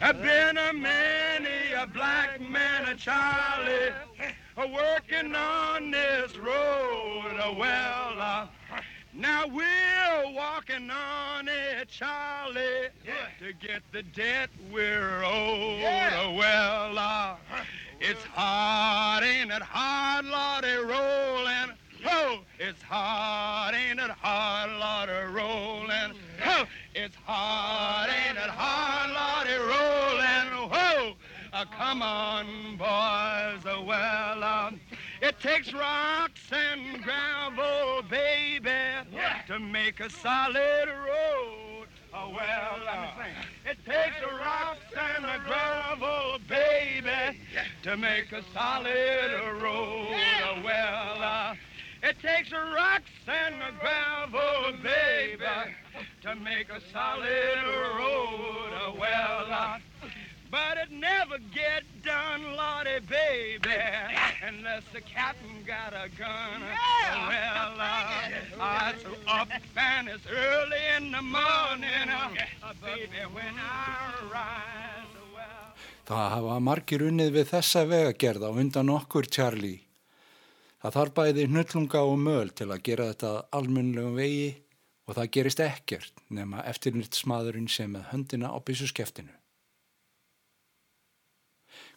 Have been a many a black man, a Charlie, a working on this road. uh, Well, uh, now we're walking on it, Charlie, to get the debt we're owed. Uh, Well, uh, it's hard, ain't it hard, Lordy, rolling. Oh, it's hard, ain't it hard, Lordy, rolling. Oh, it's hard, ain't it hard, Lordy, rolling. Whoa, uh, come on, boys. Uh, well, um, it takes rocks and gravel, baby, to make a solid road. Oh, well, uh, it takes a rocks and a gravel, baby, to make a solid road. Oh, well, uh, it takes a rocks and a gravel, baby, to make a solid road. Oh, well, uh, but it never get done, Lordy, baby, unless the captain got a gun. Oh, well, uh, uh, it's up and it's early in the morning, uh, uh, baby, when I rise. oh, Well, Það hafa margir unnið við þessa vegagerð á undan okkur Charlie. Það þarf bæði hnullunga og möl til að gera þetta almunlegum vegi og það gerist ekkert nema eftirnýttsmaðurinn sem með höndina á byssuskeftinu.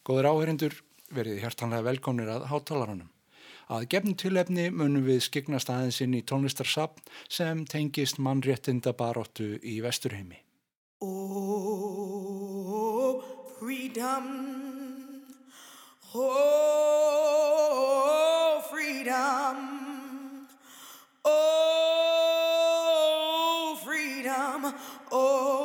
Góður áherindur, verið hjartanlega velkomnir að hátalarunum. Að gefnum tilefni munum við skiknast aðeins inn í tónlistarsapn sem tengist mannréttinda baróttu í Vesturheimi. Oh, freedom. Oh, freedom. Oh, freedom over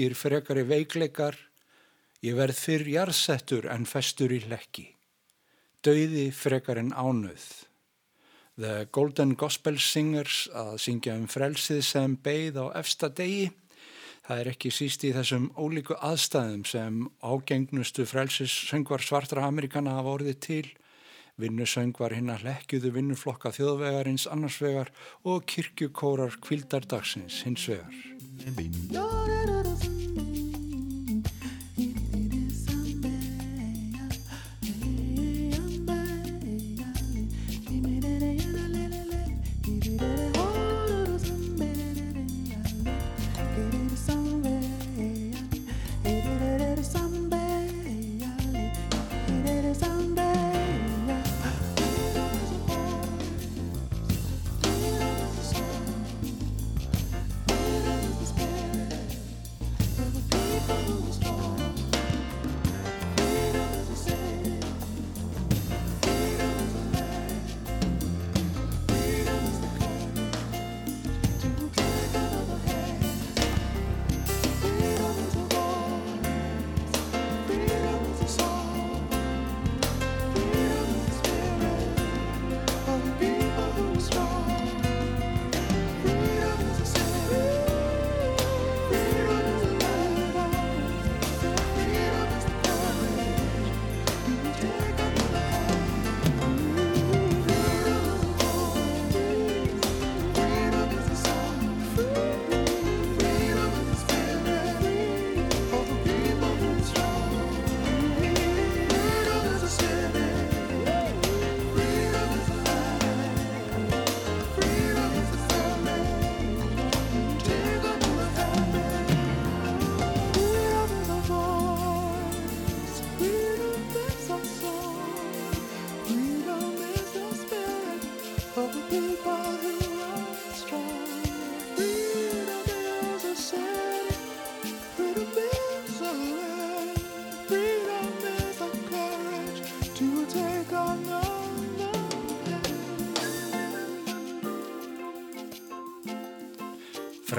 Engir frekari veikleikar, ég verð fyrr jarðsettur en festur í hlekki. Dauði frekar en ánöð. The Golden Gospel Singers að syngja um frelsið sem beigð á efsta degi. Það er ekki síst í þessum ólíku aðstæðum sem ágengnustu frelsis söngvar svartra Amerikana hafa orðið til. Vinnusöngvar hinn að lekkjuðu vinnuflokka þjóðvegarins annarsvegar og kirkjukórar kvildardagsins hins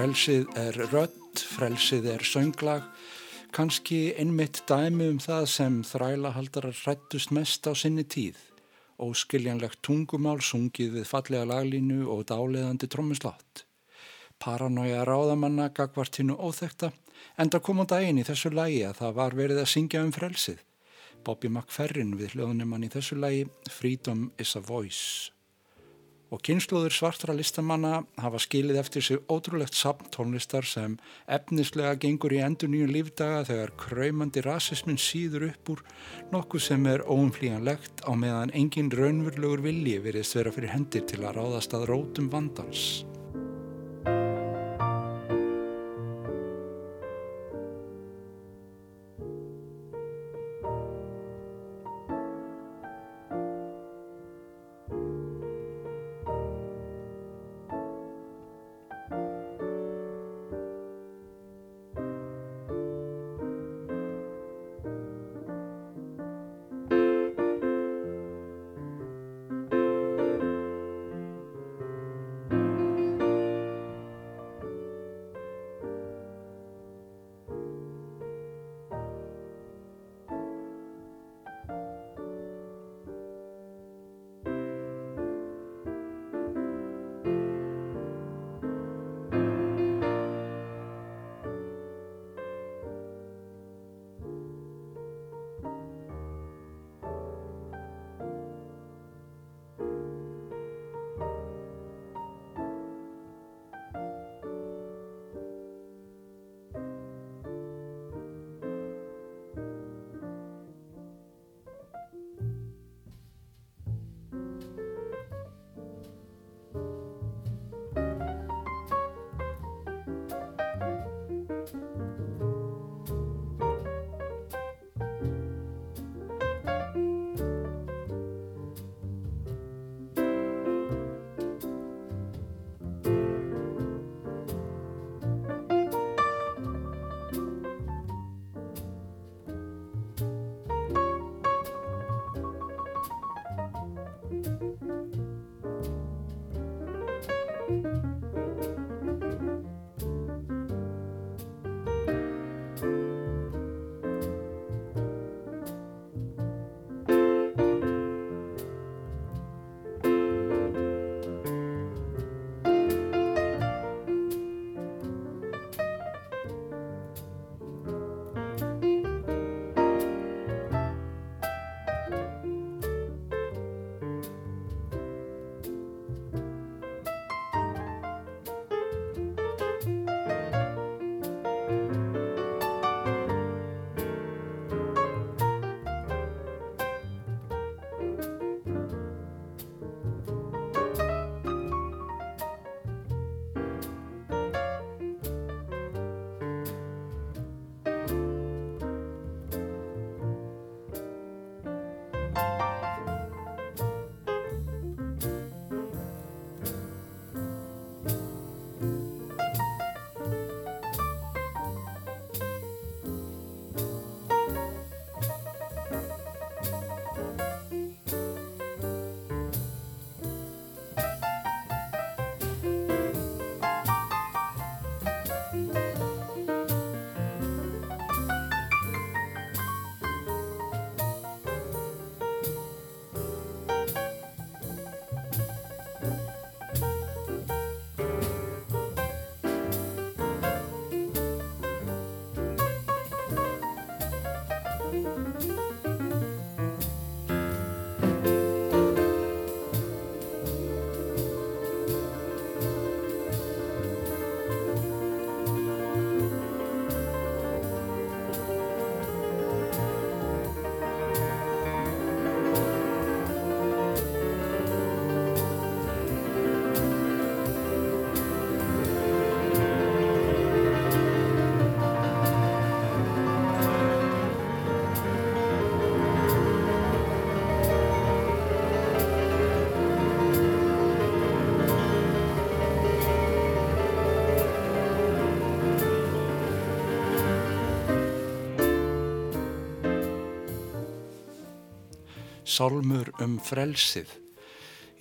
Frelsið er rött, frelsið er sönglag, kannski einmitt dæmi um það sem þrælahaldarar rættust mest á sinni tíð. Óskiljanlegt tungumál sungið við fallega laglínu og dáleðandi trommuslátt. Paranója ráðamanna gagvart hinnu óþekta, enda kom á daginn í þessu lægi að það var verið að syngja um frelsið. Bobby McFerrin við hljóðnumann í þessu lægi Freedom is a Voice og kynnslóður svartra listamanna hafa skilið eftir sig ótrúlegt sapn tónlistar sem efnislega gengur í endur nýjum lífdaga þegar kræmandi rasismin síður upp úr nokkuð sem er óumflíjanlegt á meðan engin raunverulegur vilji veriðst vera fyrir hendir til að ráðast að rótum vandans. Sálmur um frelsið.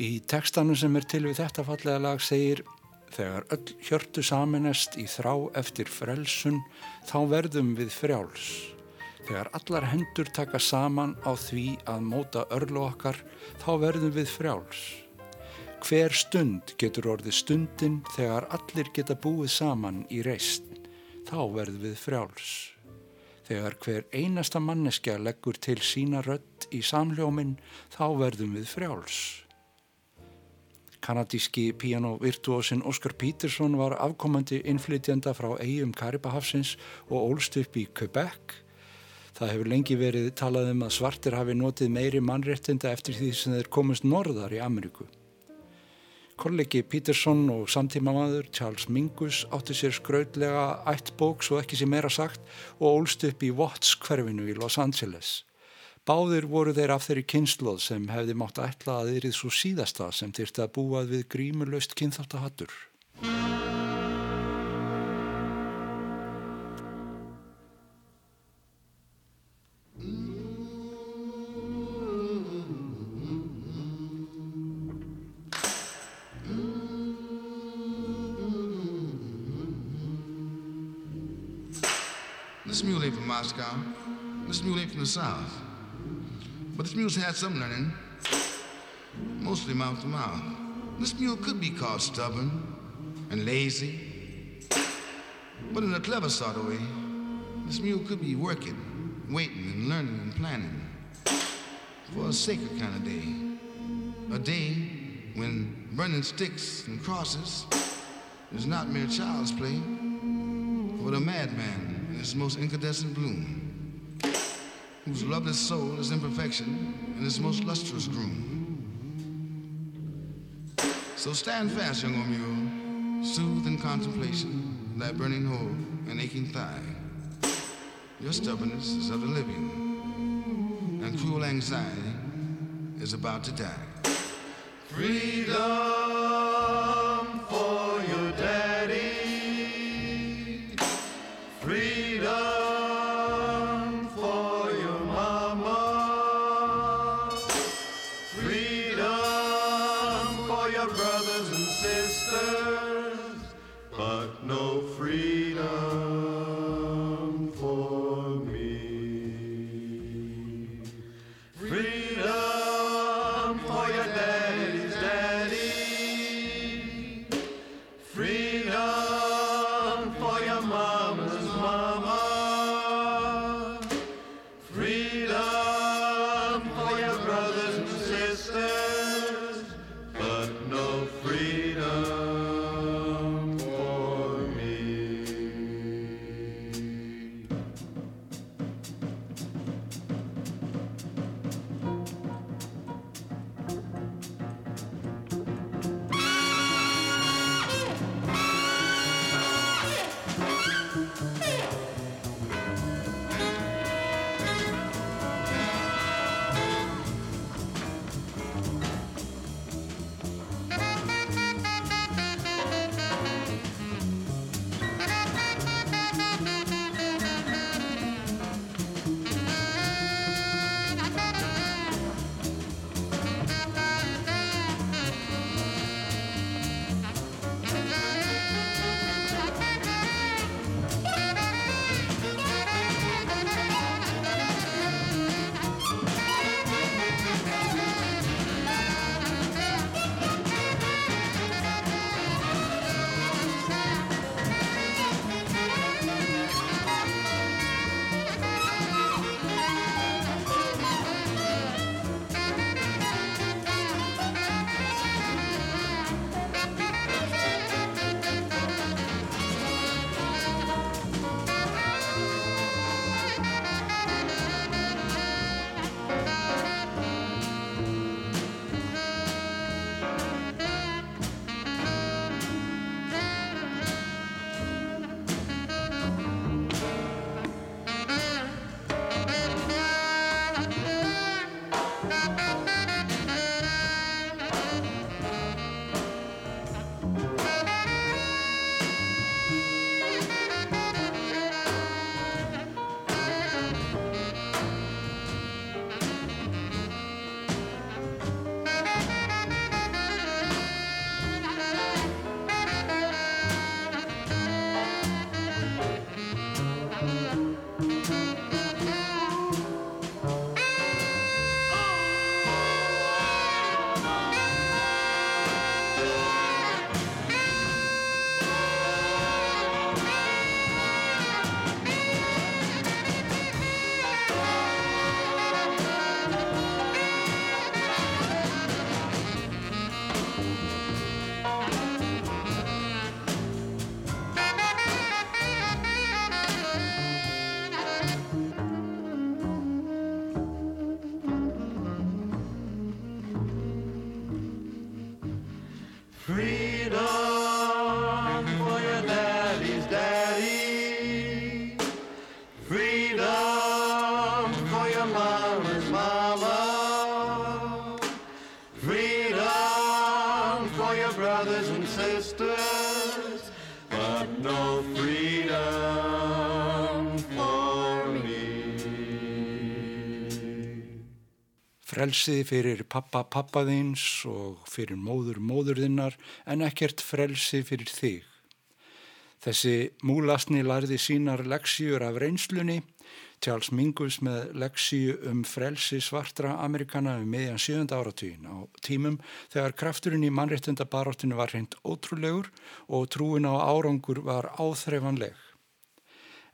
Í tekstanum sem er til við þetta fallega lag segir Þegar öll hjörtu saminest í þrá eftir frelsun þá verðum við frjáls. Þegar allar hendur taka saman á því að móta örlu okkar þá verðum við frjáls. Hver stund getur orðið stundin þegar allir geta búið saman í reist. Þá verðum við frjáls. Þegar hver einasta manneskja leggur til sína rött í samljóminn, þá verðum við frjáls. Kanadíski pianovirtuósin Óskar Pítursson var afkomandi innflytjanda frá eigum Karibahafsins og ólst upp í Quebec. Það hefur lengi verið talað um að svartir hafi notið meiri mannréttinda eftir því sem þeir komast norðar í Ameríku. Kollegi Peterson og samtímamaður Charles Mingus átti sér skraudlega ættbók svo ekki sem meira sagt og ólst upp í Watts hverfinu í Los Angeles. Báðir voru þeir af þeirri kynsloð sem hefði mátt ætla að þeirrið svo síðasta sem þyrti að búað við grímurlaust kynþáttahattur. Moscow. This mule ain't from the South. But this mule's had some learning, mostly mouth to mouth. This mule could be called stubborn and lazy, but in a clever sort of way, this mule could be working, waiting, and learning and planning for a sacred kind of day. A day when burning sticks and crosses is not mere child's play, but a madman in his most incandescent bloom whose loveless soul is imperfection in his most lustrous groom. So stand fast, young mule, soothe in contemplation thy burning hole and aching thigh. Your stubbornness is of the living, and cruel anxiety is about to die. Freedom Freedom for your mama's mama. Freedom for your brothers and sisters. But no freedom for me. Frelsiði fyrir pappa pappaðins og fyrir móður móðurðinnar en ekkert frelsi fyrir þig. Þessi múlasni lærði sínar leksíur af reynslunni, Charles Mingus með leksíu um frelsi svartra Amerikana um meðjan 7. áratvín á tímum þegar krafturinn í mannréttundabaráttinu var hreint ótrúlegur og trúin á árangur var áþreifanleg.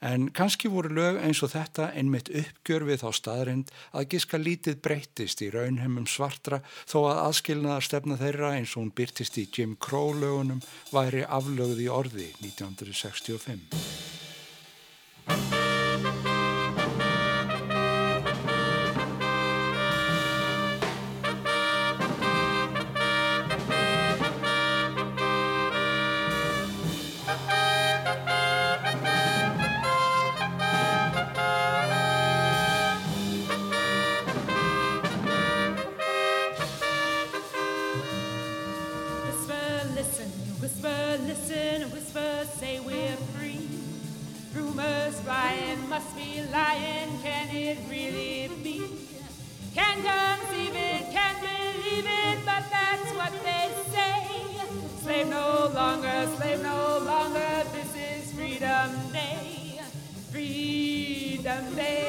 En kannski voru lög eins og þetta einmitt uppgjör við þá staðrind að giska lítið breytist í raunheimum svartra þó að aðskilnaðar stefna þeirra eins og hún byrtist í Jim Crow lögunum væri aflögð í orði 1965. Longer, slave no longer, this is Freedom Day. Freedom Day,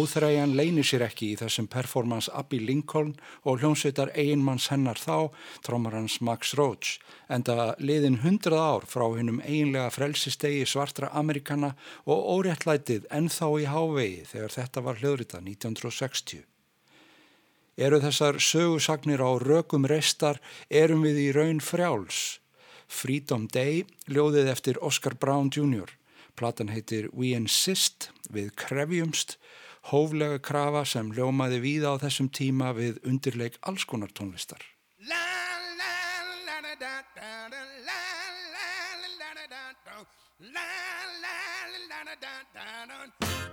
Óþræjan leynir sér ekki í þessum performance Abby Lincoln og hljómsveitar eiginmanns hennar þá, trómarans Max Roach, enda liðin hundrað ár frá hennum eiginlega frelsistegi svartra Amerikana og óréttlætið ennþá í hávegi þegar þetta var hljóðrita 1960. Eru þessar sögusagnir á rökum reistar, erum við í raun frjáls. Freedom Day, ljóðið eftir Oscar Brown Jr. Platan heitir We Insist við Krefjumst, hóflega krafa sem ljómaði víða á þessum tíma við undirleik alls konar tónlistar.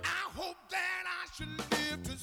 I hope that I should live to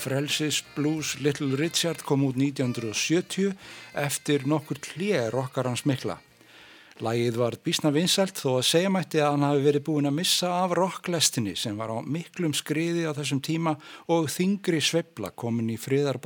Frelsis Blues Little Richard kom út 1970 eftir nokkur klið rockarans mikla. Lægið var bísna vinsælt þó að segja mætti að hann hafi verið búin að missa af rocklestinni sem var á miklum skriði á þessum tíma og þingri sveibla komin í friðar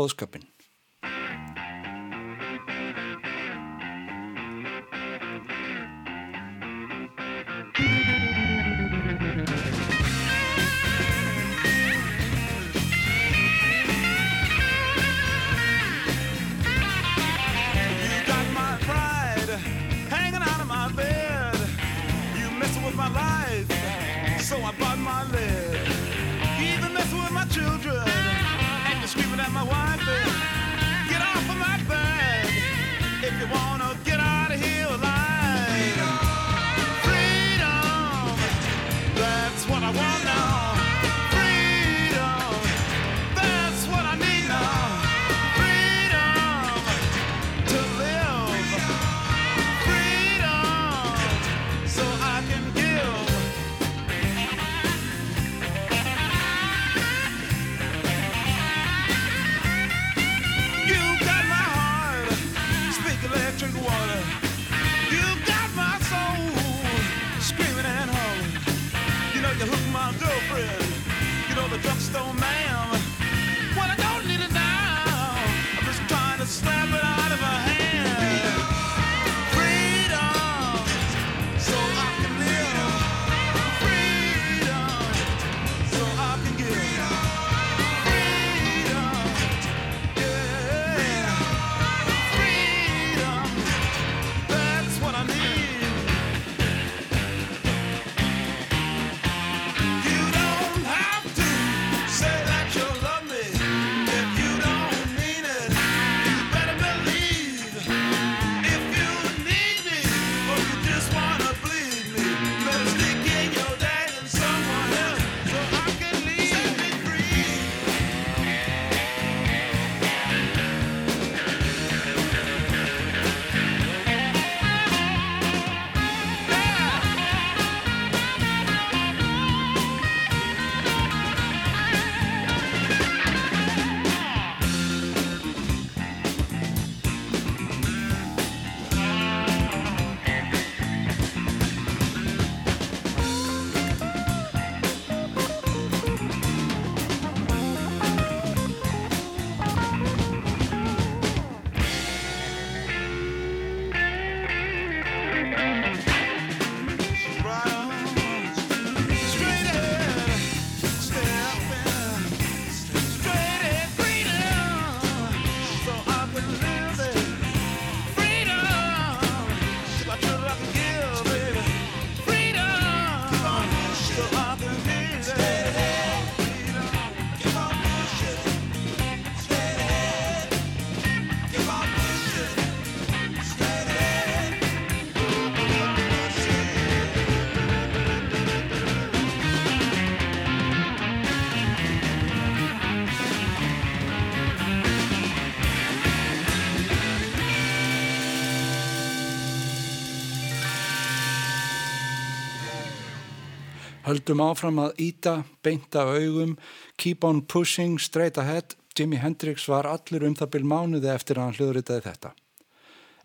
Höldum áfram að íta, beinta augum, keep on pushing, straight ahead. Jimi Hendrix var allur um það byrj mánuði eftir að hann hljóðritaði þetta.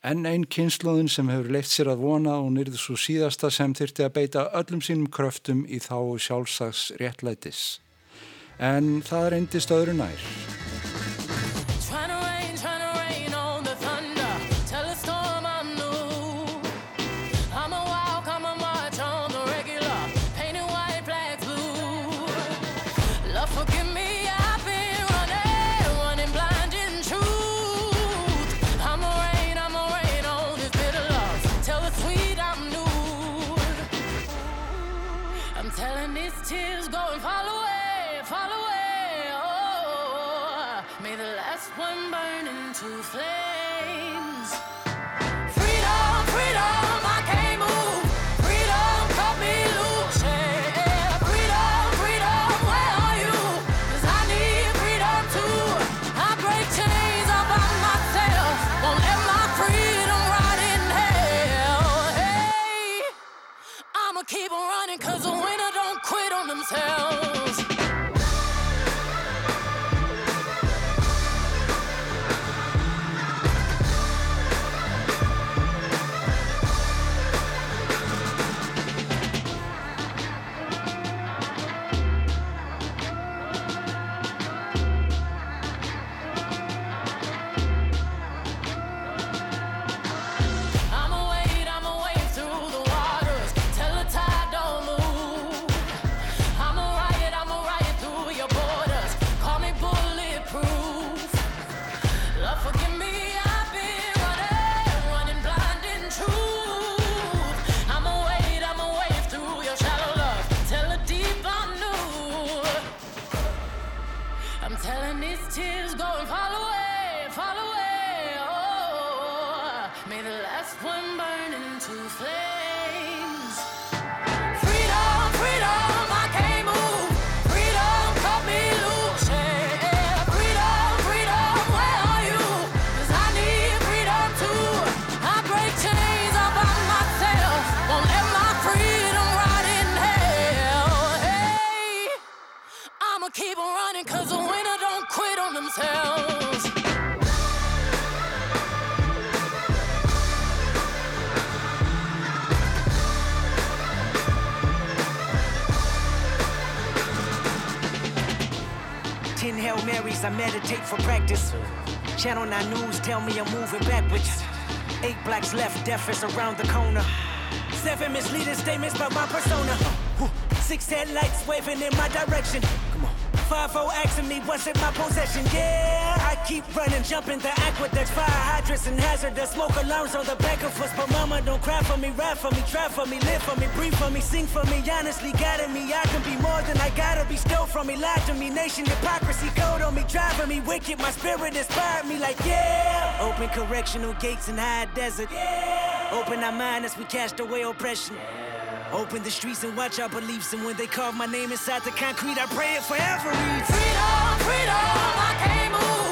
En einn kynnslóðin sem hefur leitt sér að vona og nýrði svo síðasta sem þyrti að beita öllum sínum kröftum í þá sjálfsags réttlætis. En það reyndist öðru nær. For practice. Channel 9 News tell me I'm moving backwards. Eight blacks left, deaf is around the corner. Seven misleading statements about my persona. Six headlights waving in my direction. Come 5-0 asking me what's in my possession. Yeah, keep running, jumping the aqueducts, fire hydrants and hazardous smoke alarms on the back of us. But mama, don't cry for me, ride for me, drive for me, live for me, breathe for me, sing for me. Honestly, guiding me, I can be more than I gotta be. Stole from me, lied to me, nation hypocrisy, code on me, driving me wicked. My spirit inspired me, like yeah. Open correctional gates in high desert. Yeah. Open our mind as we cast away oppression. Yeah. Open the streets and watch our beliefs. And when they carve my name inside the concrete, I pray it forever. Freedom, freedom, I can't move.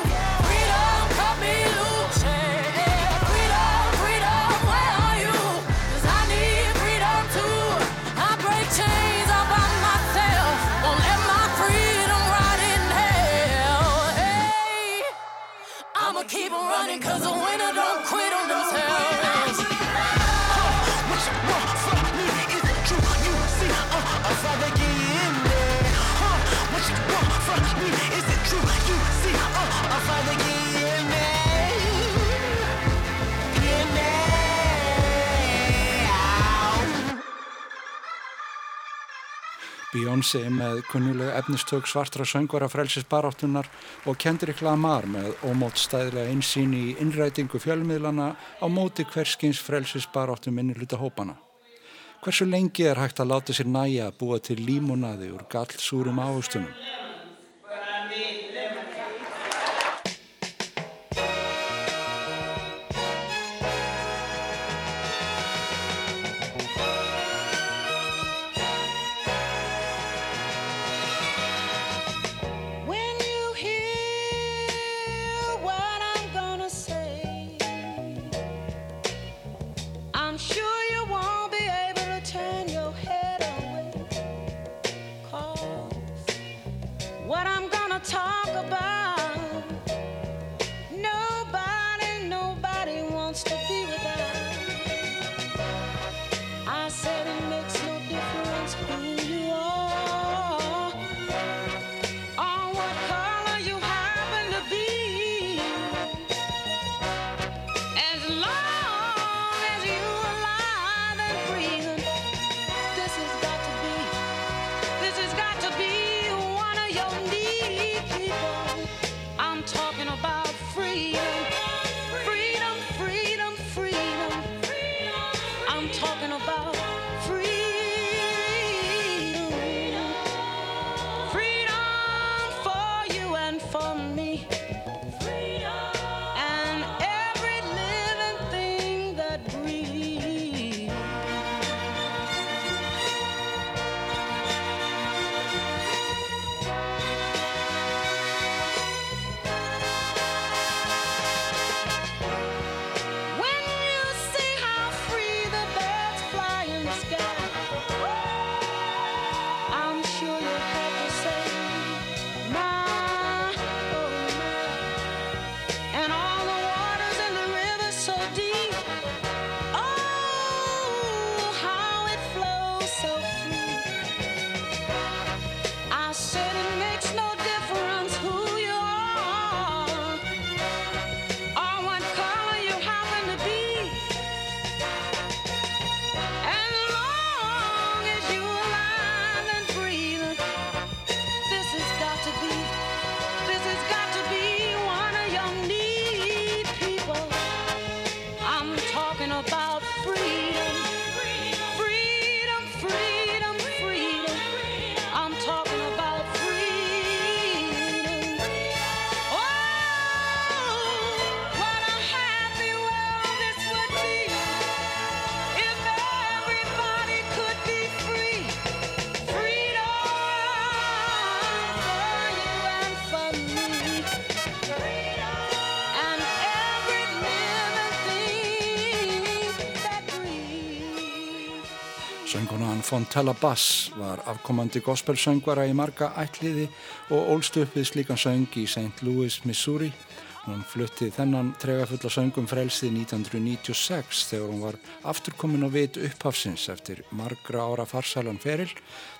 Beyoncé með kunnulega efnistök svartra söngvara frelsisbaráttunar og Kendrick Lamar með ómótstæðilega einsýn í innrætingu fjölmiðlana á móti hverskins frelsisbaráttu minni hluta hópana. Hversu lengi er hægt að láta sér næja að búa til límonaði úr gallsúrum ávustunum? When Fontella Bass var afkomandi gospelsöngvara í marga ætliði og ólst upp við slíkan söng í St. Louis, Missouri. Hún flutti þennan tregafulla söngum frelsi 1996 þegar hún var afturkomin á vit upphafsins eftir margra ára farsalan feril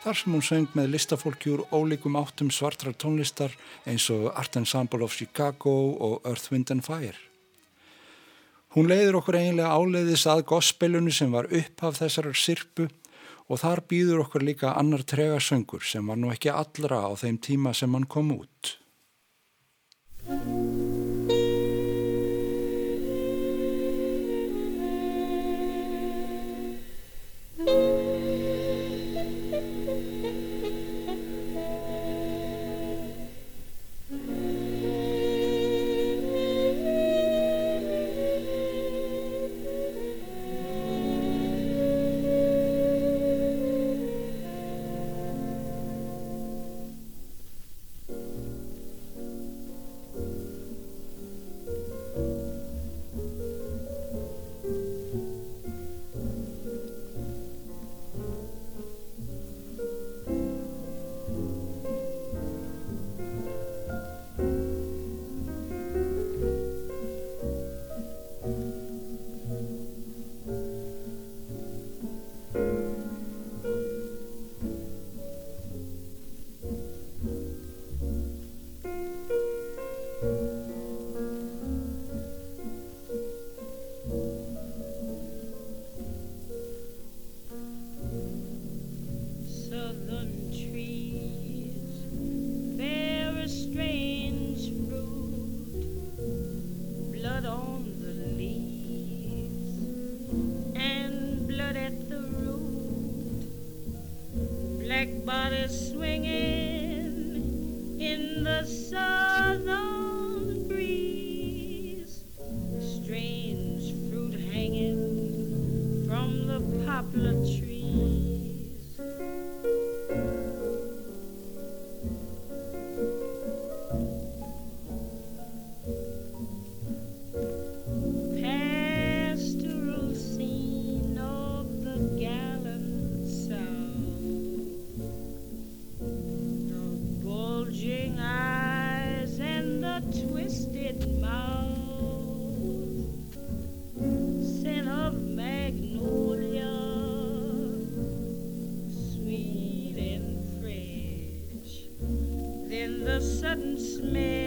þar sem hún söng með listafólkjúr ólíkum áttum svartrar tónlistar eins og Art Ensemble of Chicago og Earth, Wind and Fire. Hún leiður okkur eiginlega áleiðis að gospelunu sem var upphaf þessarar sirpu og þar býður okkur líka annar tregasöngur sem var nú ekki allra á þeim tíma sem hann kom út. Sudden smell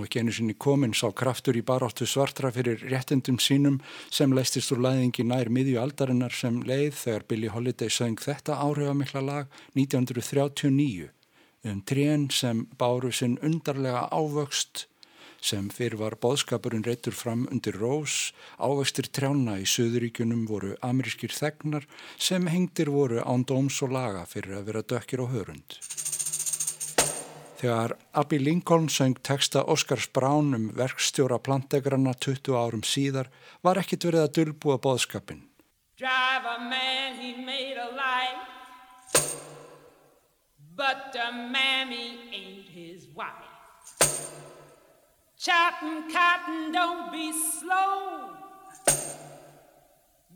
nú ekki einu sinni komin sá kraftur í baráttu svartra fyrir réttindum sínum sem leistist úr læðingi nær miðju aldarinnar sem leið þegar Billie Holiday söng þetta áhrifamikla lag 1939 um trén sem báru sinn undarlega ávöxt sem fyrir var boðskapurinn reytur fram undir rós, ávextir trjána í söðuríkunum voru amerískir þegnar sem hengdir voru án dóms og laga fyrir að vera dökkir og hörund. Þegar Abby Lincoln söng texta Óskars Brán um verkstjóra plantegrana 20 árum síðar var ekkit verið að dulbúa boðskapin. Drive a man, he made a life, but the mammy ain't his wife. Chopping cotton, don't be slow.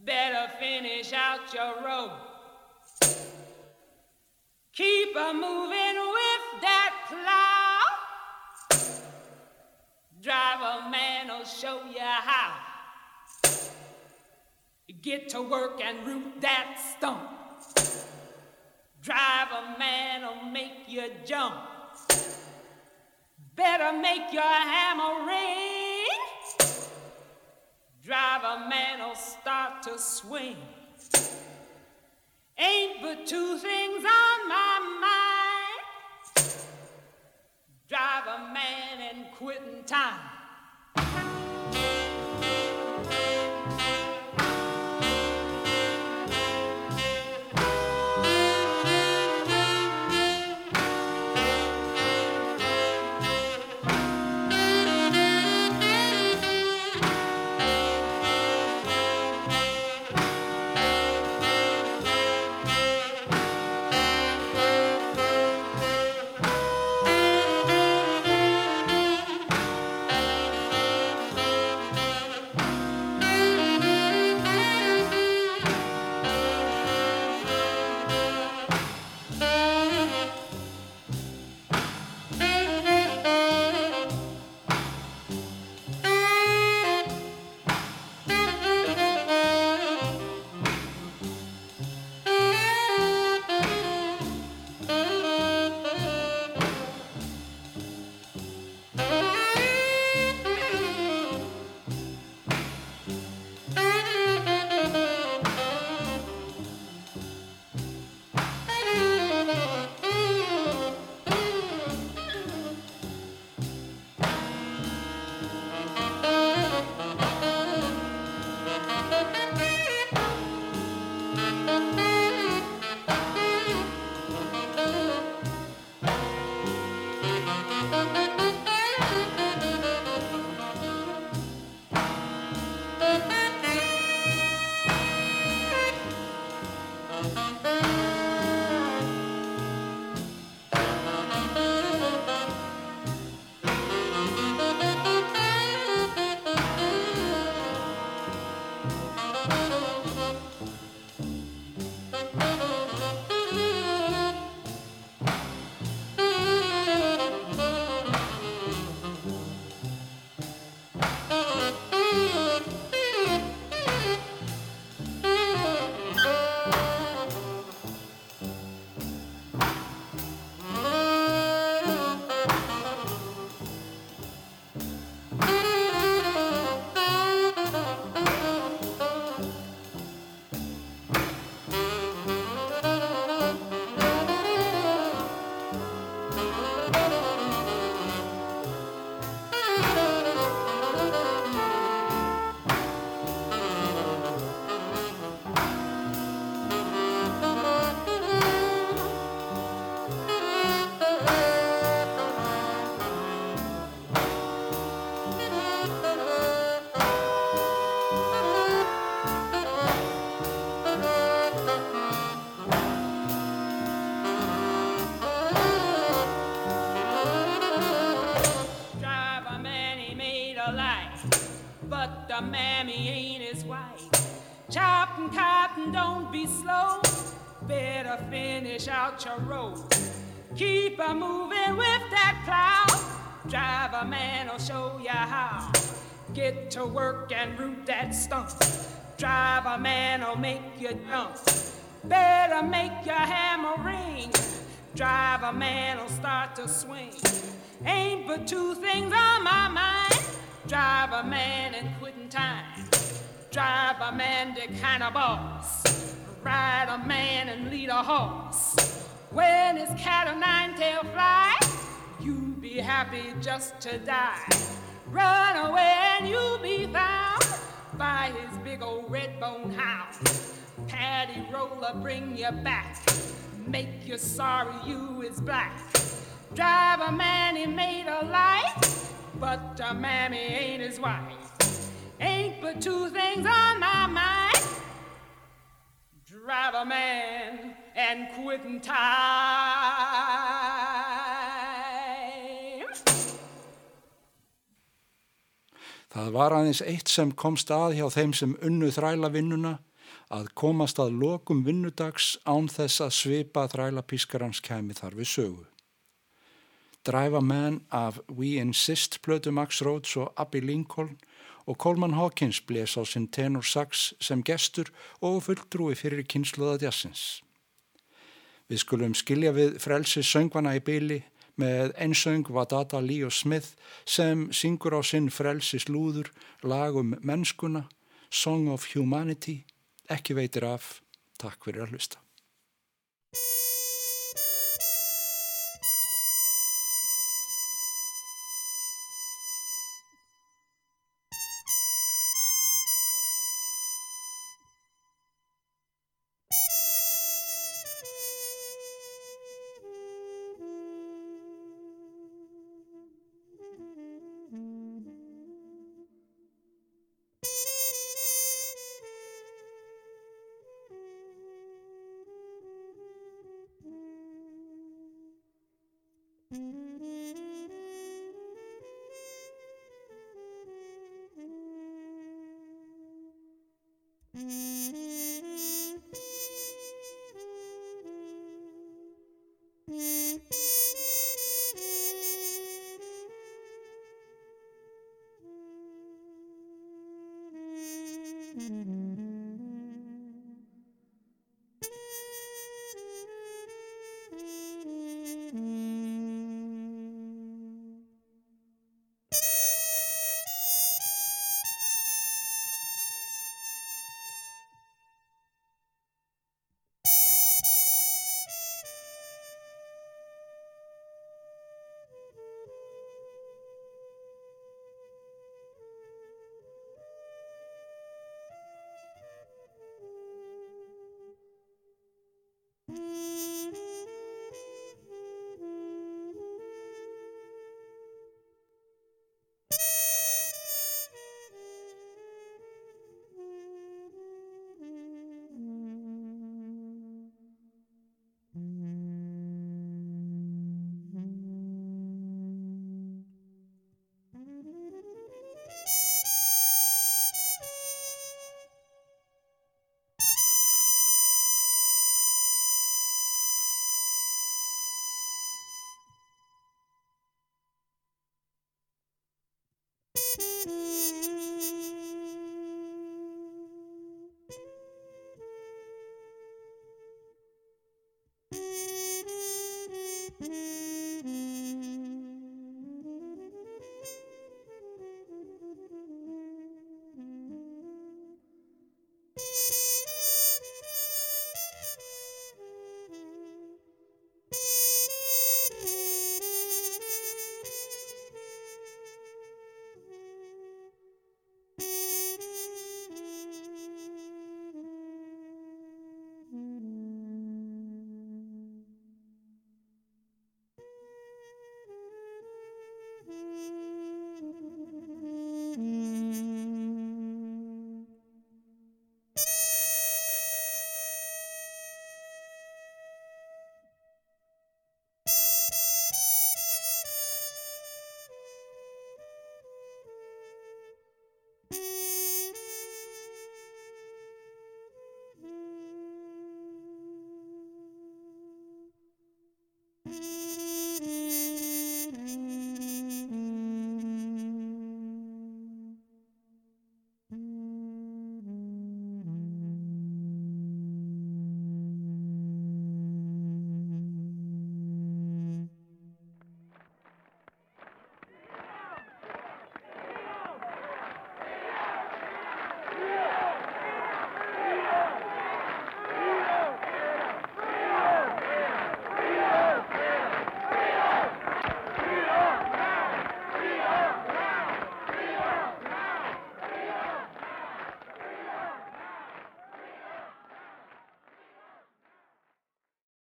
Better finish out your row. Keep a moving with that Drive a man will show you how. Get to work and root that stump. Drive a man will make you jump. Better make your hammer ring. Driver man will start to swing. Ain't but two things on my mind. Driver man and quitting time. To work and root that stump. Driver man will make you jump. Better make your hammer ring. Driver man will start to swing. Ain't but two things on my mind. Driver man and quitting time. Driver man the kind of boss. Ride a man and lead a horse. When his cat o' nine tail fly, you be happy just to die. Run away and you'll be found by his big old red bone hound. Paddy roller bring you back, make you sorry you is black. Driver man he made a life, but the mammy ain't his wife. Ain't but two things on my mind. Driver man and quitting time. Það var aðeins eitt sem komst að hjá þeim sem unnu þræla vinnuna að komast að lokum vinnudags án þess að svipa þræla pískarans kæmi þar við sögu. Drive a Man af We Insist plötu Max Rhodes og Abby Lincoln og Coleman Hawkins bles á sinn tenor sax sem gestur og fulltrúi fyrir kynsluða jazzins. Við skulum skilja við frelsi söngvana í byli með einsöng Wadada Leo Smith sem syngur á sinn frelsis lúður lagum mennskuna, Song of Humanity, ekki veitir af, takk fyrir að hlusta.